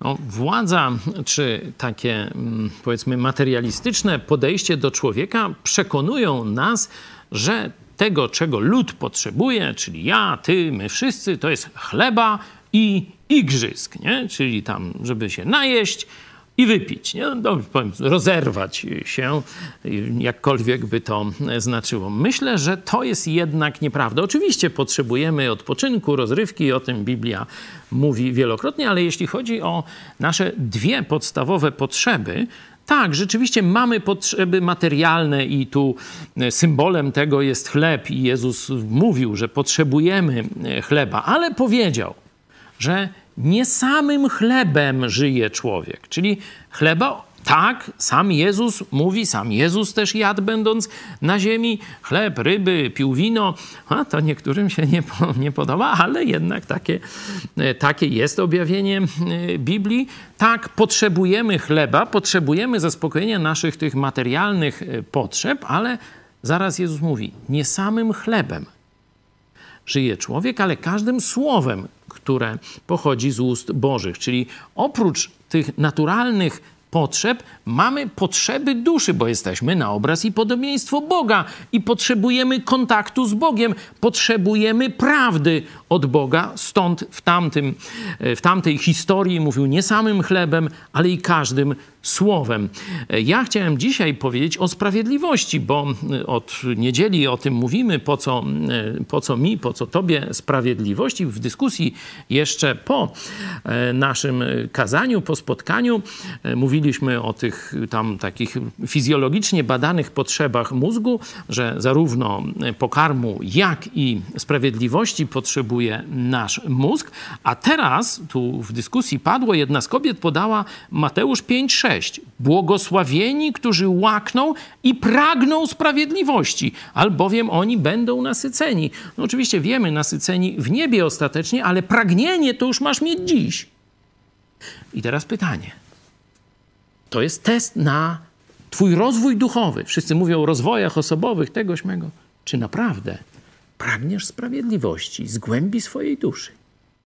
No, władza, czy takie mm, powiedzmy materialistyczne podejście do człowieka przekonują nas, że tego, czego lud potrzebuje, czyli ja, ty, my wszyscy, to jest chleba i igrzysk, nie? czyli tam, żeby się najeść i wypić, nie? No, powiem, rozerwać się, jakkolwiek by to znaczyło. Myślę, że to jest jednak nieprawda. Oczywiście potrzebujemy odpoczynku, rozrywki, o tym Biblia mówi wielokrotnie, ale jeśli chodzi o nasze dwie podstawowe potrzeby, tak, rzeczywiście mamy potrzeby materialne i tu symbolem tego jest chleb i Jezus mówił, że potrzebujemy chleba, ale powiedział, że nie samym chlebem żyje człowiek. Czyli chleba, tak, sam Jezus mówi, sam Jezus też jadł, będąc na ziemi, chleb, ryby, pił wino. A to niektórym się nie, nie podoba, ale jednak takie, takie jest objawienie e, Biblii. Tak, potrzebujemy chleba, potrzebujemy zaspokojenia naszych tych materialnych e, potrzeb, ale zaraz Jezus mówi, nie samym chlebem żyje człowiek, ale każdym słowem, które pochodzi z ust Bożych. Czyli oprócz tych naturalnych potrzeb, mamy potrzeby duszy, bo jesteśmy na obraz i podobieństwo Boga i potrzebujemy kontaktu z Bogiem, potrzebujemy prawdy od Boga. Stąd w, tamtym, w tamtej historii mówił nie samym chlebem, ale i każdym słowem. Ja chciałem dzisiaj powiedzieć o sprawiedliwości, bo od niedzieli o tym mówimy, po co, po co mi, po co tobie sprawiedliwość. I w dyskusji jeszcze po naszym kazaniu, po spotkaniu mówiliśmy o tych tam takich fizjologicznie badanych potrzebach mózgu, że zarówno pokarmu, jak i sprawiedliwości potrzebuje nasz mózg. A teraz tu w dyskusji padło, jedna z kobiet podała Mateusz 5,6 6. Błogosławieni, którzy łakną i pragną sprawiedliwości, albowiem oni będą nasyceni. No oczywiście wiemy, nasyceni w niebie ostatecznie, ale pragnienie to już masz mieć dziś. I teraz pytanie. To jest test na Twój rozwój duchowy. Wszyscy mówią o rozwojach osobowych, tegoś mego. Czy naprawdę pragniesz sprawiedliwości z głębi swojej duszy?